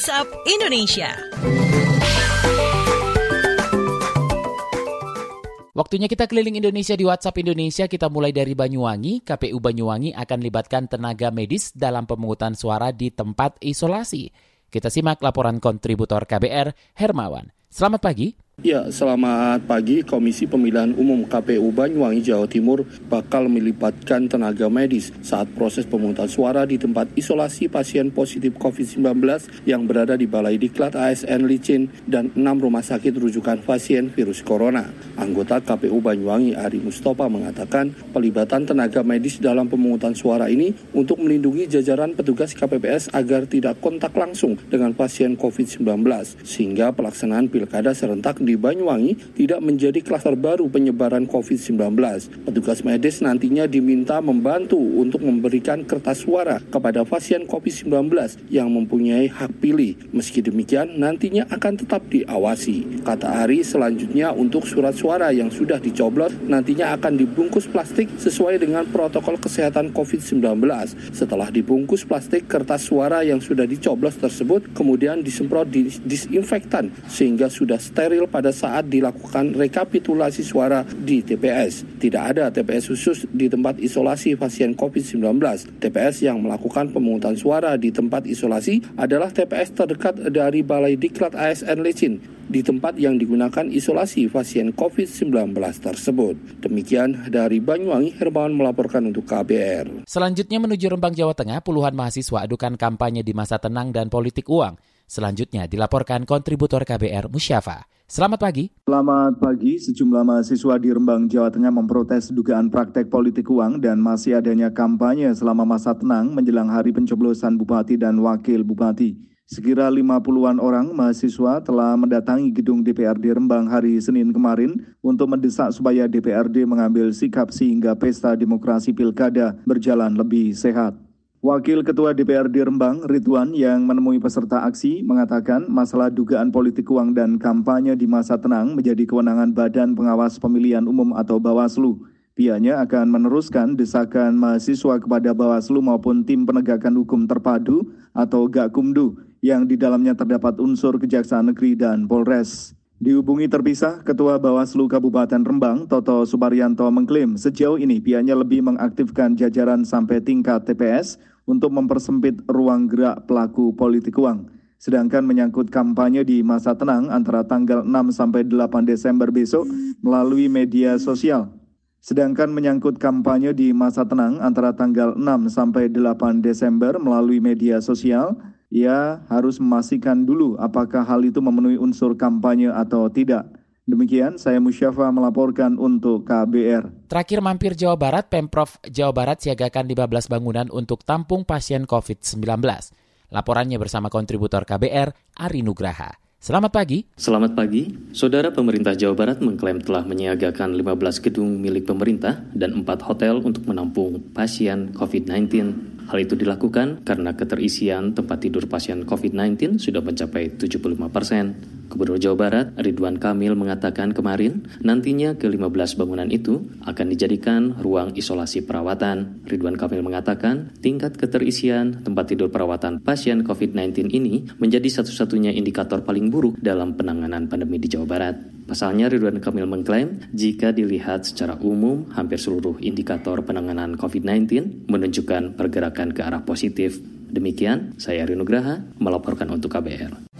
WhatsApp Indonesia. Waktunya kita keliling Indonesia di WhatsApp Indonesia. Kita mulai dari Banyuwangi. KPU Banyuwangi akan libatkan tenaga medis dalam pemungutan suara di tempat isolasi. Kita simak laporan kontributor KBR, Hermawan. Selamat pagi. Ya, selamat pagi. Komisi Pemilihan Umum KPU Banyuwangi, Jawa Timur bakal melibatkan tenaga medis saat proses pemungutan suara di tempat isolasi pasien positif COVID-19 yang berada di Balai Diklat ASN Licin dan enam rumah sakit rujukan pasien virus corona. Anggota KPU Banyuwangi Ari Mustafa mengatakan pelibatan tenaga medis dalam pemungutan suara ini untuk melindungi jajaran petugas KPPS agar tidak kontak langsung dengan pasien COVID-19 sehingga pelaksanaan pilkada serentak di Banyuwangi tidak menjadi klaster baru penyebaran COVID-19. Petugas medis nantinya diminta membantu untuk memberikan kertas suara kepada pasien COVID-19 yang mempunyai hak pilih. Meski demikian, nantinya akan tetap diawasi. Kata Ari, selanjutnya untuk surat suara yang sudah dicoblos nantinya akan dibungkus plastik sesuai dengan protokol kesehatan COVID-19. Setelah dibungkus plastik, kertas suara yang sudah dicoblos tersebut kemudian disemprot disinfektan sehingga sudah steril pada pada saat dilakukan rekapitulasi suara di TPS. Tidak ada TPS khusus di tempat isolasi pasien COVID-19. TPS yang melakukan pemungutan suara di tempat isolasi adalah TPS terdekat dari Balai Diklat ASN Lecin di tempat yang digunakan isolasi pasien COVID-19 tersebut. Demikian dari Banyuwangi, Hermawan melaporkan untuk KBR. Selanjutnya menuju Rembang, Jawa Tengah, puluhan mahasiswa adukan kampanye di masa tenang dan politik uang. Selanjutnya dilaporkan kontributor KBR Musyafa. Selamat pagi. Selamat pagi. Sejumlah mahasiswa di Rembang, Jawa Tengah memprotes dugaan praktek politik uang dan masih adanya kampanye selama masa tenang menjelang hari pencoblosan Bupati dan Wakil Bupati. Sekira 50-an orang mahasiswa telah mendatangi gedung DPRD Rembang hari Senin kemarin untuk mendesak supaya DPRD mengambil sikap sehingga pesta demokrasi pilkada berjalan lebih sehat. Wakil Ketua DPRD Rembang, Ridwan, yang menemui peserta aksi, mengatakan masalah dugaan politik uang dan kampanye di masa tenang menjadi kewenangan Badan Pengawas Pemilihan Umum atau Bawaslu. Pianya akan meneruskan desakan mahasiswa kepada Bawaslu maupun tim penegakan hukum terpadu atau Gakumdu yang di dalamnya terdapat unsur Kejaksaan Negeri dan Polres. Dihubungi terpisah, Ketua Bawaslu Kabupaten Rembang, Toto Subaryanto mengklaim sejauh ini pihaknya lebih mengaktifkan jajaran sampai tingkat TPS untuk mempersempit ruang gerak pelaku politik uang. Sedangkan menyangkut kampanye di masa tenang antara tanggal 6 sampai 8 Desember besok melalui media sosial. Sedangkan menyangkut kampanye di masa tenang antara tanggal 6 sampai 8 Desember melalui media sosial, ia harus memastikan dulu apakah hal itu memenuhi unsur kampanye atau tidak. Demikian saya Musyafa melaporkan untuk KBR. Terakhir mampir Jawa Barat, Pemprov Jawa Barat siagakan 15 bangunan untuk tampung pasien COVID-19. Laporannya bersama kontributor KBR, Ari Nugraha. Selamat pagi. Selamat pagi. Saudara pemerintah Jawa Barat mengklaim telah menyiagakan 15 gedung milik pemerintah dan 4 hotel untuk menampung pasien COVID-19. Hal itu dilakukan karena keterisian tempat tidur pasien COVID-19 sudah mencapai 75 persen. Gubernur Jawa Barat, Ridwan Kamil mengatakan kemarin, nantinya ke-15 bangunan itu akan dijadikan ruang isolasi perawatan. Ridwan Kamil mengatakan, tingkat keterisian tempat tidur perawatan pasien COVID-19 ini menjadi satu-satunya indikator paling buruk dalam penanganan pandemi di Jawa Barat. Pasalnya Ridwan Kamil mengklaim jika dilihat secara umum hampir seluruh indikator penanganan COVID-19 menunjukkan pergerakan ke arah positif. Demikian, saya Rino Graha melaporkan untuk KBR.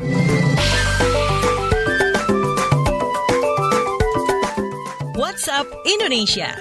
WhatsApp Indonesia.